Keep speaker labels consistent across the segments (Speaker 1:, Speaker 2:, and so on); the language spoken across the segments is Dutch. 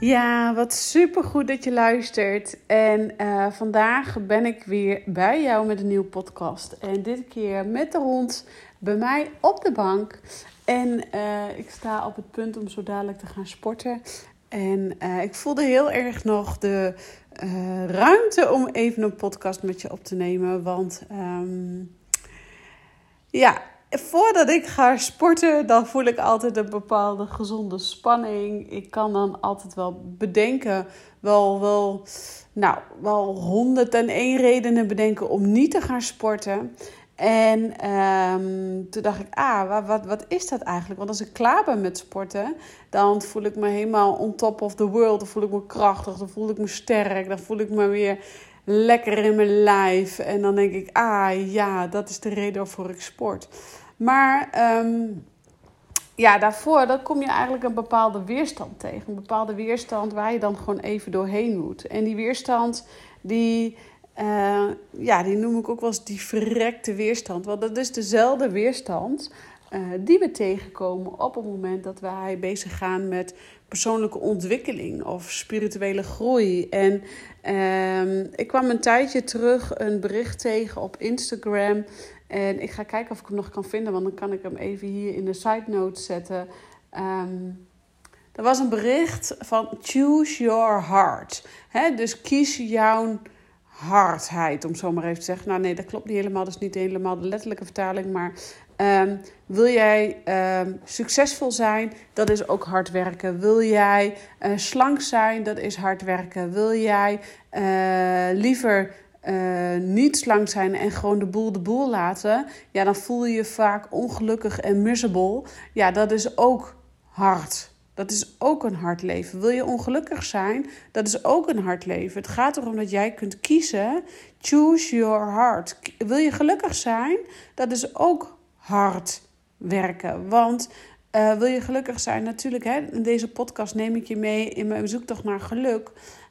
Speaker 1: Ja, wat super goed dat je luistert. En uh, vandaag ben ik weer bij jou met een nieuwe podcast. En dit keer met de hond bij mij op de bank. En uh, ik sta op het punt om zo dadelijk te gaan sporten. En uh, ik voelde heel erg nog de ruimte om even een podcast met je op te nemen. Want um, ja, voordat ik ga sporten, dan voel ik altijd een bepaalde gezonde spanning. Ik kan dan altijd wel bedenken, wel, wel, nou, wel 101 redenen bedenken om niet te gaan sporten. En um, toen dacht ik, ah, wat, wat, wat is dat eigenlijk? Want als ik klaar ben met sporten, dan voel ik me helemaal on top of the world. Dan voel ik me krachtig, dan voel ik me sterk, dan voel ik me weer lekker in mijn lijf. En dan denk ik, ah ja, dat is de reden waarvoor ik sport. Maar um, ja, daarvoor dan kom je eigenlijk een bepaalde weerstand tegen. Een bepaalde weerstand waar je dan gewoon even doorheen moet. En die weerstand, die, uh, ja, die noem ik ook wel eens die verrekte weerstand. Want dat is dezelfde weerstand uh, die we tegenkomen op het moment dat wij bezig gaan met persoonlijke ontwikkeling of spirituele groei. En uh, ik kwam een tijdje terug een bericht tegen op Instagram. En ik ga kijken of ik hem nog kan vinden, want dan kan ik hem even hier in de side notes zetten. Um, er was een bericht van choose your heart. He, dus kies jouw hardheid, om zo maar even te zeggen. Nou nee, dat klopt niet helemaal. Dat is niet helemaal de letterlijke vertaling. Maar um, wil jij um, succesvol zijn, dat is ook hard werken. Wil jij uh, slank zijn, dat is hard werken. Wil jij uh, liever uh, niet slank zijn en gewoon de boel de boel laten, ja, dan voel je je vaak ongelukkig en miserable. Ja, dat is ook hard. Dat is ook een hard leven. Wil je ongelukkig zijn? Dat is ook een hard leven. Het gaat erom dat jij kunt kiezen. Choose your heart. Wil je gelukkig zijn? Dat is ook hard werken. Want uh, wil je gelukkig zijn? Natuurlijk, hè, in deze podcast neem ik je mee in mijn zoektocht naar geluk.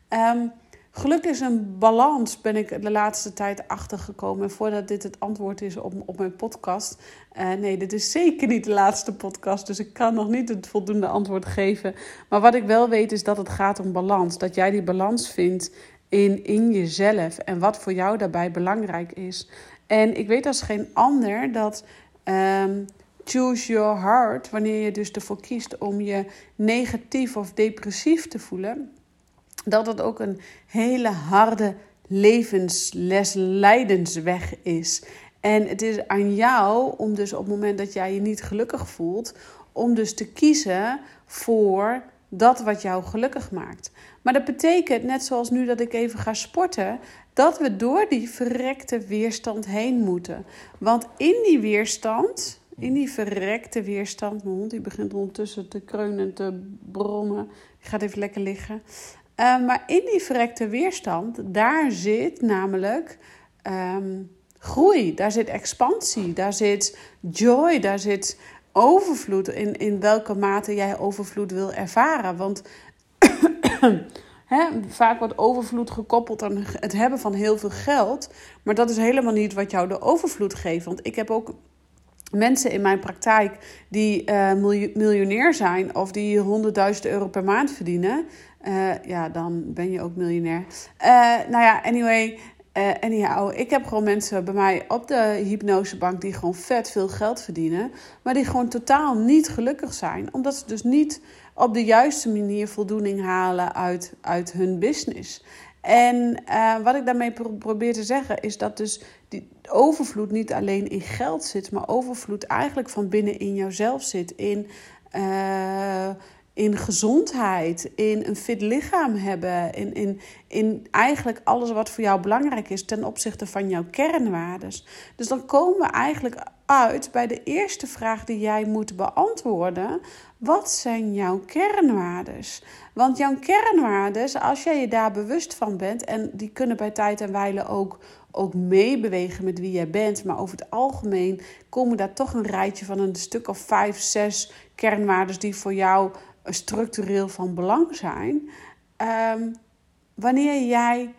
Speaker 1: Um, Geluk is een balans, ben ik de laatste tijd achtergekomen. En voordat dit het antwoord is op, op mijn podcast. Uh, nee, dit is zeker niet de laatste podcast. Dus ik kan nog niet het voldoende antwoord geven. Maar wat ik wel weet is dat het gaat om balans. Dat jij die balans vindt in, in jezelf. En wat voor jou daarbij belangrijk is. En ik weet als geen ander dat. Um, choose your heart, wanneer je dus ervoor kiest om je negatief of depressief te voelen, dat het ook een hele harde levensles, leidensweg is. En het is aan jou om dus op het moment dat jij je niet gelukkig voelt, om dus te kiezen voor dat wat jou gelukkig maakt. Maar dat betekent, net zoals nu dat ik even ga sporten, dat we door die verrekte weerstand heen moeten. Want in die weerstand, in die verrekte weerstand, mijn hond die begint ondertussen te kreunen en te brommen. Ik ga even lekker liggen. Uh, maar in die verrekte weerstand, daar zit namelijk um, groei, daar zit expansie, daar zit joy, daar zit overvloed. In, in welke mate jij overvloed wil ervaren. Want Vaak wordt overvloed gekoppeld aan het hebben van heel veel geld. Maar dat is helemaal niet wat jou de overvloed geeft. Want ik heb ook mensen in mijn praktijk die uh, miljonair zijn of die 100.000 euro per maand verdienen. Uh, ja, dan ben je ook miljonair. Uh, nou ja, anyway. Uh, anyhow, ik heb gewoon mensen bij mij op de hypnosebank die gewoon vet veel geld verdienen, maar die gewoon totaal niet gelukkig zijn, omdat ze dus niet op de juiste manier voldoening halen uit, uit hun business. En uh, wat ik daarmee probeer te zeggen is dat dus die overvloed niet alleen in geld zit, maar overvloed eigenlijk van binnen in jouzelf zit. In, uh, in gezondheid, in een fit lichaam hebben, in, in, in eigenlijk alles wat voor jou belangrijk is ten opzichte van jouw kernwaardes. Dus dan komen we eigenlijk uit bij de eerste vraag die jij moet beantwoorden. Wat zijn jouw kernwaardes? Want jouw kernwaardes, als jij je daar bewust van bent, en die kunnen bij tijd en wijle ook, ook meebewegen met wie jij bent, maar over het algemeen komen daar toch een rijtje van een stuk of vijf, zes kernwaardes die voor jou structureel van belang zijn. Um, wanneer jij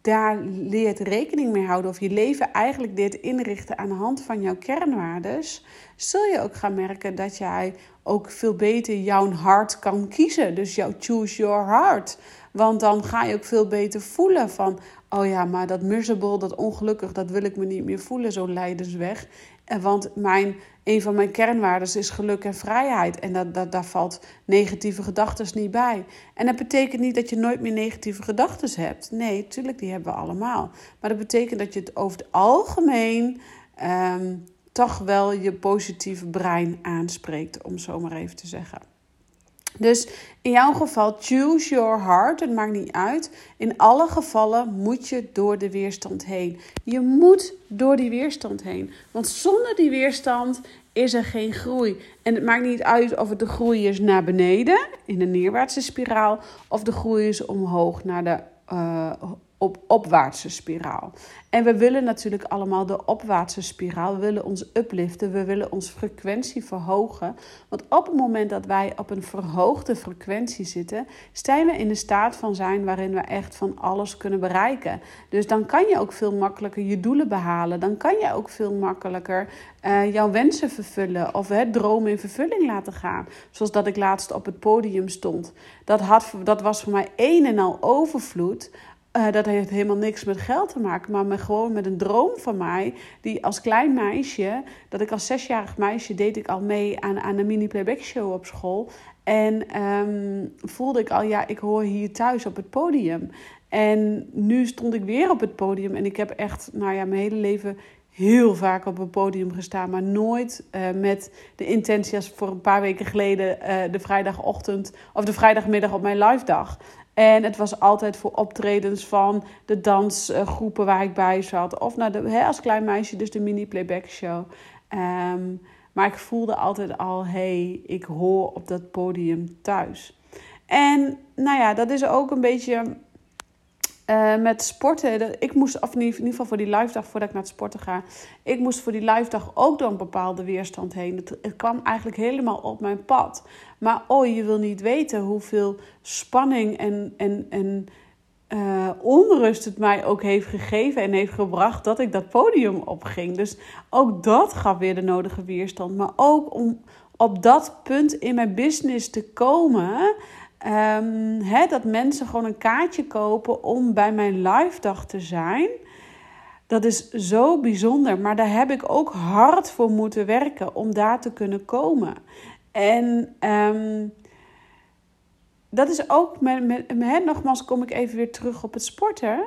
Speaker 1: daar leert rekening mee houden of je leven eigenlijk leert inrichten aan de hand van jouw kernwaardes, zul je ook gaan merken dat jij ook veel beter jouw hart kan kiezen. Dus jouw choose your heart. Want dan ga je ook veel beter voelen van, oh ja, maar dat miserable, dat ongelukkig, dat wil ik me niet meer voelen, zo lijdensweg. En want mijn, een van mijn kernwaarden is geluk en vrijheid. En dat, dat, daar valt negatieve gedachten niet bij. En dat betekent niet dat je nooit meer negatieve gedachten hebt. Nee, tuurlijk, die hebben we allemaal. Maar dat betekent dat je het over het algemeen um, toch wel je positieve brein aanspreekt, om zo maar even te zeggen. Dus in jouw geval, choose your heart. Het maakt niet uit. In alle gevallen moet je door de weerstand heen. Je moet door die weerstand heen. Want zonder die weerstand is er geen groei. En het maakt niet uit of het de groei is naar beneden, in de neerwaartse spiraal, of de groei is omhoog naar de uh, op opwaartse spiraal. En we willen natuurlijk allemaal de opwaartse spiraal. We willen ons upliften, we willen onze frequentie verhogen. Want op het moment dat wij op een verhoogde frequentie zitten, zijn we in de staat van zijn waarin we echt van alles kunnen bereiken. Dus dan kan je ook veel makkelijker je doelen behalen. Dan kan je ook veel makkelijker uh, jouw wensen vervullen of het dromen in vervulling laten gaan. Zoals dat ik laatst op het podium stond. Dat, had, dat was voor mij een en al overvloed. Uh, dat heeft helemaal niks met geld te maken, maar met, gewoon met een droom van mij. Die als klein meisje, dat ik als zesjarig meisje deed ik al mee aan, aan een mini playback show op school. En um, voelde ik al, ja, ik hoor hier thuis op het podium. En nu stond ik weer op het podium. En ik heb echt, nou ja, mijn hele leven heel vaak op een podium gestaan. Maar nooit uh, met de intentie als voor een paar weken geleden uh, de vrijdagochtend of de vrijdagmiddag op mijn live dag. En het was altijd voor optredens van de dansgroepen waar ik bij zat. Of naar de, hè, als klein meisje, dus de mini-playback show. Um, maar ik voelde altijd al, hey, ik hoor op dat podium thuis. En nou ja, dat is ook een beetje uh, met sporten. Ik moest, of in ieder geval voor die live dag voordat ik naar het sporten ga. Ik moest voor die live dag ook door een bepaalde weerstand heen. Het, kwam eigenlijk helemaal op mijn pad. Maar oh, je wil niet weten hoeveel spanning en, en, en uh, onrust het mij ook heeft gegeven en heeft gebracht dat ik dat podium opging. Dus ook dat gaf weer de nodige weerstand. Maar ook om op dat punt in mijn business te komen. Um, dat mensen gewoon een kaartje kopen om bij mijn live dag te zijn. Dat is zo bijzonder. Maar daar heb ik ook hard voor moeten werken om daar te kunnen komen. En um, dat is ook, met, met, met, nogmaals kom ik even weer terug op het sporten.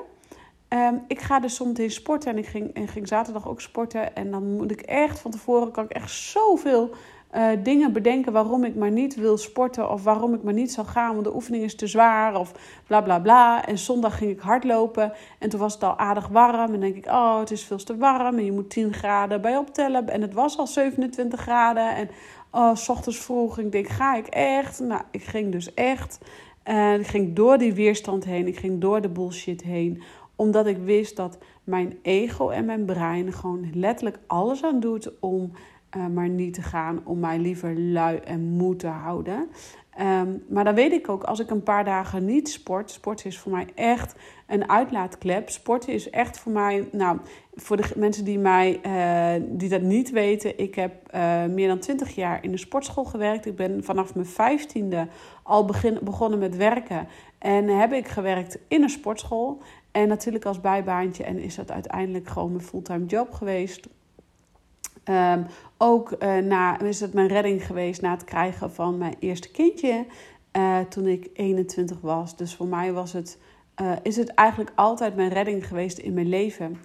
Speaker 1: Um, ik ga dus soms in sporten en ik ging, en ging zaterdag ook sporten. En dan moet ik echt van tevoren, kan ik echt zoveel uh, dingen bedenken waarom ik maar niet wil sporten. Of waarom ik maar niet zal gaan, want de oefening is te zwaar. Of bla bla bla. En zondag ging ik hardlopen en toen was het al aardig warm. En denk ik, oh het is veel te warm en je moet 10 graden bij optellen. En het was al 27 graden. En Oh, s ochtends vroeg. Ik denk, ga ik echt? Nou, ik ging dus echt. En ik ging door die weerstand heen. Ik ging door de bullshit heen. Omdat ik wist dat mijn ego en mijn brein gewoon letterlijk alles aan doet om uh, maar niet te gaan. Om mij liever lui en moe te houden. Um, maar dan weet ik ook, als ik een paar dagen niet sport, sport is voor mij echt een uitlaatklep. Sporten is echt voor mij, nou, voor de mensen die, mij, uh, die dat niet weten, ik heb uh, meer dan 20 jaar in de sportschool gewerkt. Ik ben vanaf mijn vijftiende al begin, begonnen met werken en heb ik gewerkt in een sportschool. En natuurlijk als bijbaantje en is dat uiteindelijk gewoon mijn fulltime job geweest. Um, ook uh, na, is het mijn redding geweest na het krijgen van mijn eerste kindje. Uh, toen ik 21 was. Dus voor mij was het uh, is het eigenlijk altijd mijn redding geweest in mijn leven.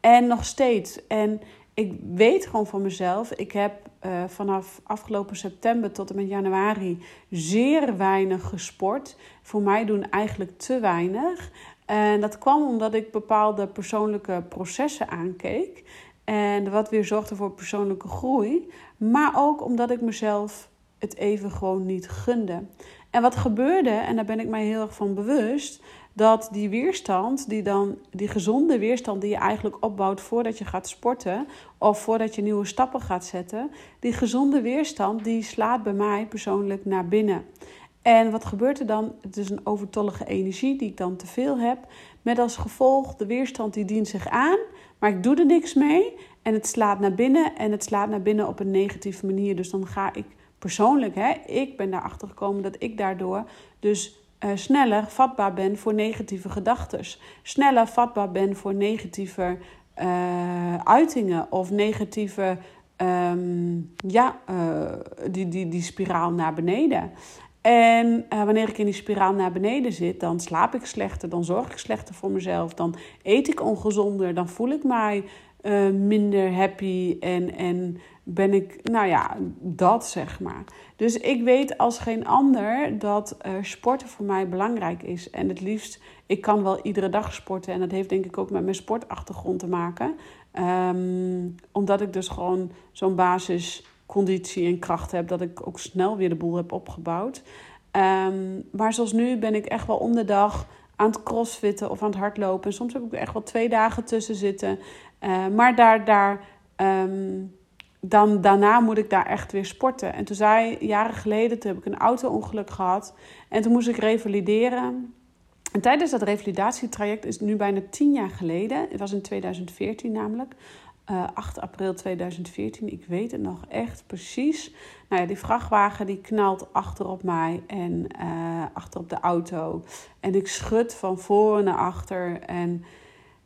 Speaker 1: En nog steeds. En ik weet gewoon van mezelf, ik heb vanaf afgelopen september tot en met januari zeer weinig gesport. Voor mij doen eigenlijk te weinig. En dat kwam omdat ik bepaalde persoonlijke processen aankeek. En wat weer zorgde voor persoonlijke groei. Maar ook omdat ik mezelf het even gewoon niet gunde. En wat gebeurde, en daar ben ik mij heel erg van bewust, dat die weerstand, die dan, die gezonde weerstand die je eigenlijk opbouwt voordat je gaat sporten of voordat je nieuwe stappen gaat zetten, die gezonde weerstand die slaat bij mij persoonlijk naar binnen. En wat gebeurt er dan? Het is een overtollige energie die ik dan te veel heb. Met als gevolg, de weerstand die dient zich aan, maar ik doe er niks mee. En het slaat naar binnen en het slaat naar binnen op een negatieve manier. Dus dan ga ik persoonlijk, hè, ik ben daarachter gekomen dat ik daardoor dus uh, sneller vatbaar ben voor negatieve gedachten. Sneller vatbaar ben voor negatieve uh, uitingen of negatieve, um, ja, uh, die, die, die spiraal naar beneden. En wanneer ik in die spiraal naar beneden zit, dan slaap ik slechter, dan zorg ik slechter voor mezelf, dan eet ik ongezonder, dan voel ik mij minder happy en, en ben ik, nou ja, dat zeg maar. Dus ik weet als geen ander dat uh, sporten voor mij belangrijk is. En het liefst, ik kan wel iedere dag sporten. En dat heeft denk ik ook met mijn sportachtergrond te maken. Um, omdat ik dus gewoon zo'n basisconditie en kracht heb. Dat ik ook snel weer de boel heb opgebouwd. Um, maar zoals nu ben ik echt wel om de dag aan het crossfitten of aan het hardlopen. En soms heb ik echt wel twee dagen tussen zitten. Uh, maar daar... daar um, dan daarna moet ik daar echt weer sporten. En toen zei jaren geleden, toen heb ik een auto-ongeluk gehad. En toen moest ik revalideren. En tijdens dat revalidatietraject is nu bijna tien jaar geleden. Het was in 2014 namelijk. Uh, eh, 8 april 2014, ik weet het nog echt precies. Nou ja, die vrachtwagen die knalt achter op mij en uh, achter op de auto. En ik schud van voor naar achter. En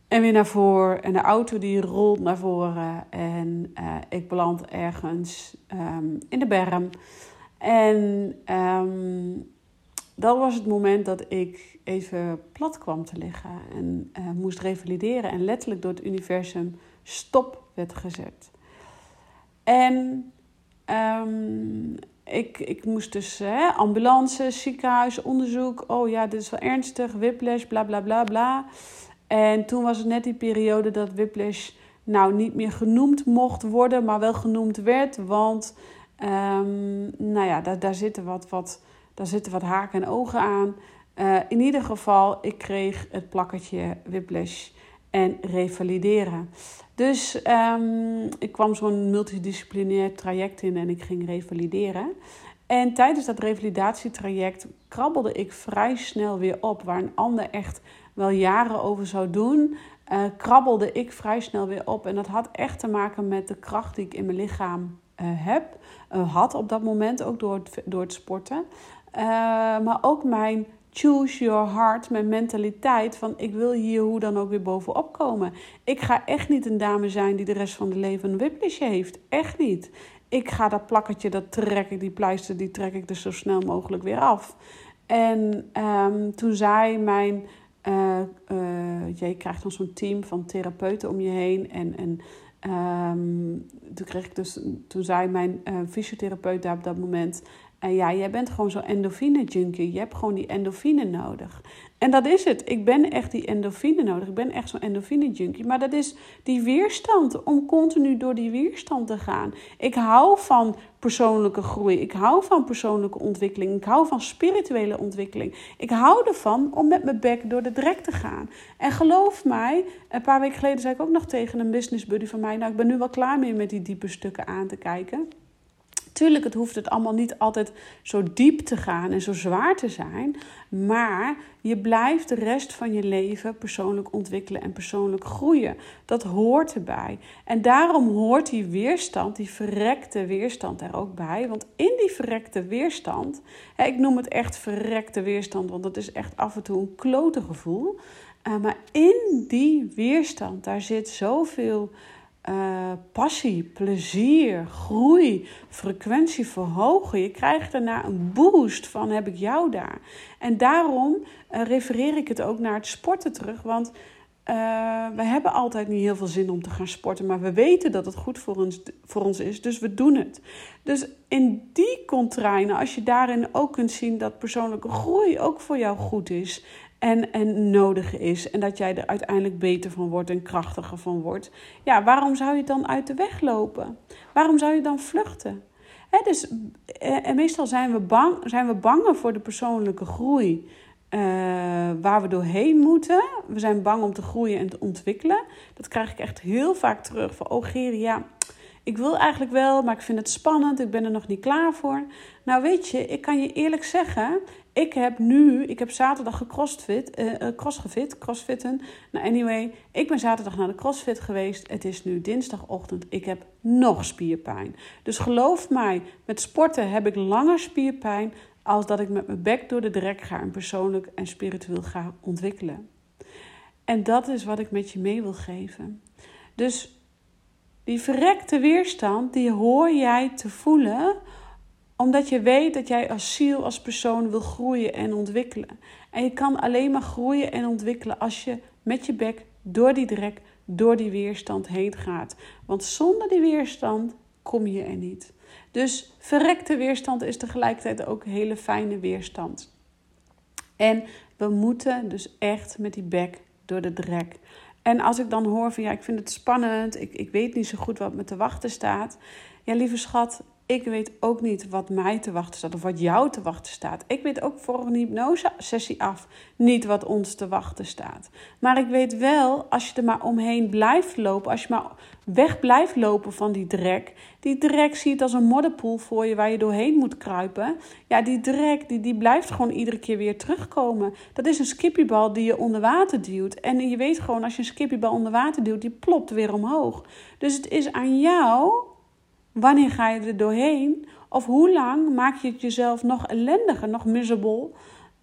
Speaker 1: en weer naar voren. En de auto die rolt naar voren. En uh, ik beland ergens um, in de berm. En um, dat was het moment dat ik even plat kwam te liggen. En moest revalideren. En letterlijk door het universum stop werd gezet. En um, ik, ik moest dus hè, ambulance, ziekenhuis, onderzoek. Oh ja, dit is wel ernstig. Whiplash, bla bla bla bla. En toen was het net die periode dat Whiplash nou niet meer genoemd mocht worden, maar wel genoemd werd. Want um, nou ja, daar, daar, zitten wat, wat, daar zitten wat haken en ogen aan. Uh, in ieder geval, ik kreeg het plakketje Whiplash en revalideren. Dus um, ik kwam zo'n multidisciplinair traject in en ik ging revalideren. En tijdens dat revalidatietraject krabbelde ik vrij snel weer op, waar een ander echt wel jaren over zou doen, uh, krabbelde ik vrij snel weer op. En dat had echt te maken met de kracht die ik in mijn lichaam uh, heb, uh, had op dat moment, ook door door het sporten. maar ook mijn choose your heart, mijn mentaliteit van ik wil hier hoe dan ook weer bovenop komen. Ik ga echt niet een dame zijn die de rest van de leven een whiplashje heeft. Echt niet. Ik ga dat plakketje, dat trek ik, die pleister, die trek ik er zo snel mogelijk weer af. En um, toen zei mijn uh, uh, je krijgt dan zo'n team van therapeuten om je heen. En, en um, toen kreeg ik dus, toen zei mijn uh, fysiotherapeut daar op dat moment. En ja, jij bent gewoon zo'n endorfine junkie. Je hebt gewoon die endorfine nodig. En dat is het. Ik ben echt die endorfine nodig. Ik ben echt zo'n endorfine junkie. Maar dat is die weerstand. Om continu door die weerstand te gaan. Ik hou van persoonlijke groei. Ik hou van persoonlijke ontwikkeling. Ik hou van spirituele ontwikkeling. Ik hou ervan om met mijn bek door de drek te gaan. En geloof mij, een paar weken geleden zei ik ook nog tegen een business buddy van mij. Nou, ik ben nu wel klaar mee met die diepe stukken aan te kijken. Tuurlijk, het hoeft het allemaal niet altijd zo diep te gaan en zo zwaar te zijn. Maar je blijft de rest van je leven persoonlijk ontwikkelen en persoonlijk groeien. Dat hoort erbij. En daarom hoort die weerstand, die verrekte weerstand er ook bij. Want in die verrekte weerstand, ik noem het echt verrekte weerstand, want dat is echt af en toe een klote gevoel. Eh, maar in die weerstand, daar zit zoveel uh, passie, plezier, groei, frequentie verhogen. Je krijgt daarna een boost van heb ik jou daar. En daarom uh, refereer ik het ook naar het sporten terug. Want uh, we hebben altijd niet heel veel zin om te gaan sporten, maar we weten dat het goed voor ons, voor ons is, dus we doen het. Dus in die contrainen, als je daarin ook kunt zien dat persoonlijke groei ook voor jou goed is en, en nodig is, en dat jij er uiteindelijk beter van wordt en krachtiger van wordt, ja, waarom zou je dan uit de weg lopen? Waarom zou je dan vluchten? dus, eh, en meestal zijn we, bang, zijn we banger voor de persoonlijke groei. Uh, waar we doorheen moeten. We zijn bang om te groeien en te ontwikkelen. Dat krijg ik echt heel vaak terug. Van, oh Geri, ik wil eigenlijk wel, maar ik vind het spannend. Ik ben er nog niet klaar voor. Nou weet je, ik kan je eerlijk zeggen. Ik heb nu, ik heb zaterdag gecrossfit, uh, crossfit, crossfitten. Nou anyway, ik ben zaterdag naar de crossfit geweest. Het is nu dinsdagochtend. Ik heb nog spierpijn. Dus geloof mij, met sporten heb ik langer spierpijn als dat ik met mijn bek door de drek ga en persoonlijk en spiritueel ga ontwikkelen. En dat is wat ik met je mee wil geven. Dus die verrekte weerstand, die hoor jij te voelen, omdat je weet dat jij als ziel, als persoon wil groeien en ontwikkelen. En je kan alleen maar groeien en ontwikkelen als je met je bek door die drek, door die weerstand heen gaat. Want zonder die weerstand kom je er niet. Dus verrekte weerstand is tegelijkertijd ook hele fijne weerstand. En we moeten dus echt met die bek door de drek. En als ik dan hoor van ja, ik vind het spannend, ik, ik weet niet zo goed wat me te wachten staat. Ja, lieve schat, ik weet ook niet wat mij te wachten staat of wat jou te wachten staat. Ik weet ook voor een hypnose-sessie af niet wat ons te wachten staat. Maar ik weet wel, als je er maar omheen blijft lopen, als je maar weg blijft lopen van die drek. Die drek zie je als een modderpoel voor je waar je doorheen moet kruipen. Ja, die drek die, die blijft gewoon iedere keer weer terugkomen. Dat is een skippiebal die je onder water duwt. En je weet gewoon, als je een skippiebal onder water duwt, die plopt weer omhoog. Dus het is aan jou Wanneer ga je er doorheen? Of hoe lang maak je het jezelf nog ellendiger, nog miserable?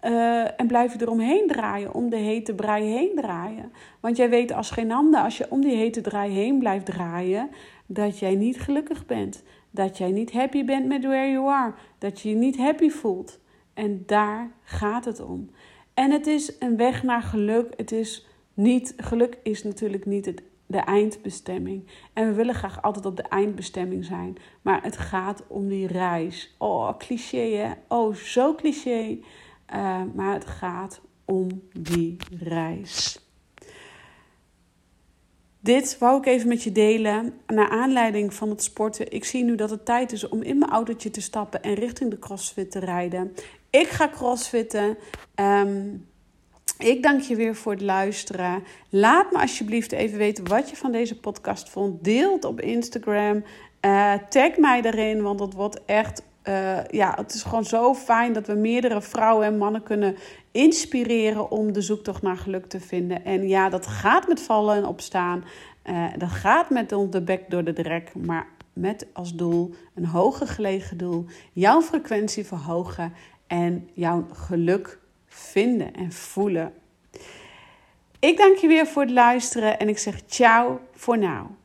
Speaker 1: Uh, en blijf je eromheen draaien, om de hete brei heen draaien. Want jij weet als geen ander, als je om die hete draai heen blijft draaien, dat jij niet gelukkig bent. Dat jij niet happy bent met where you are. Dat je je niet happy voelt. En daar gaat het om. En het is een weg naar geluk. Het is niet, geluk is natuurlijk niet het de eindbestemming. En we willen graag altijd op de eindbestemming zijn. Maar het gaat om die reis. Oh, cliché hè? Oh, zo cliché. Uh, maar het gaat om die reis. Dit wou ik even met je delen. Naar aanleiding van het sporten. Ik zie nu dat het tijd is om in mijn autootje te stappen en richting de crossfit te rijden. Ik ga crossfitten. Um, ik dank je weer voor het luisteren. Laat me alsjeblieft even weten wat je van deze podcast vond. Deel het op Instagram. Uh, tag mij erin, want het wordt echt. Uh, ja, het is gewoon zo fijn dat we meerdere vrouwen en mannen kunnen inspireren om de zoektocht naar geluk te vinden. En ja, dat gaat met vallen en opstaan. Uh, dat gaat met de bek door de drek. Maar met als doel een hoger gelegen doel. Jouw frequentie verhogen en jouw geluk vinden en voelen. Ik dank je weer voor het luisteren en ik zeg ciao voor nu.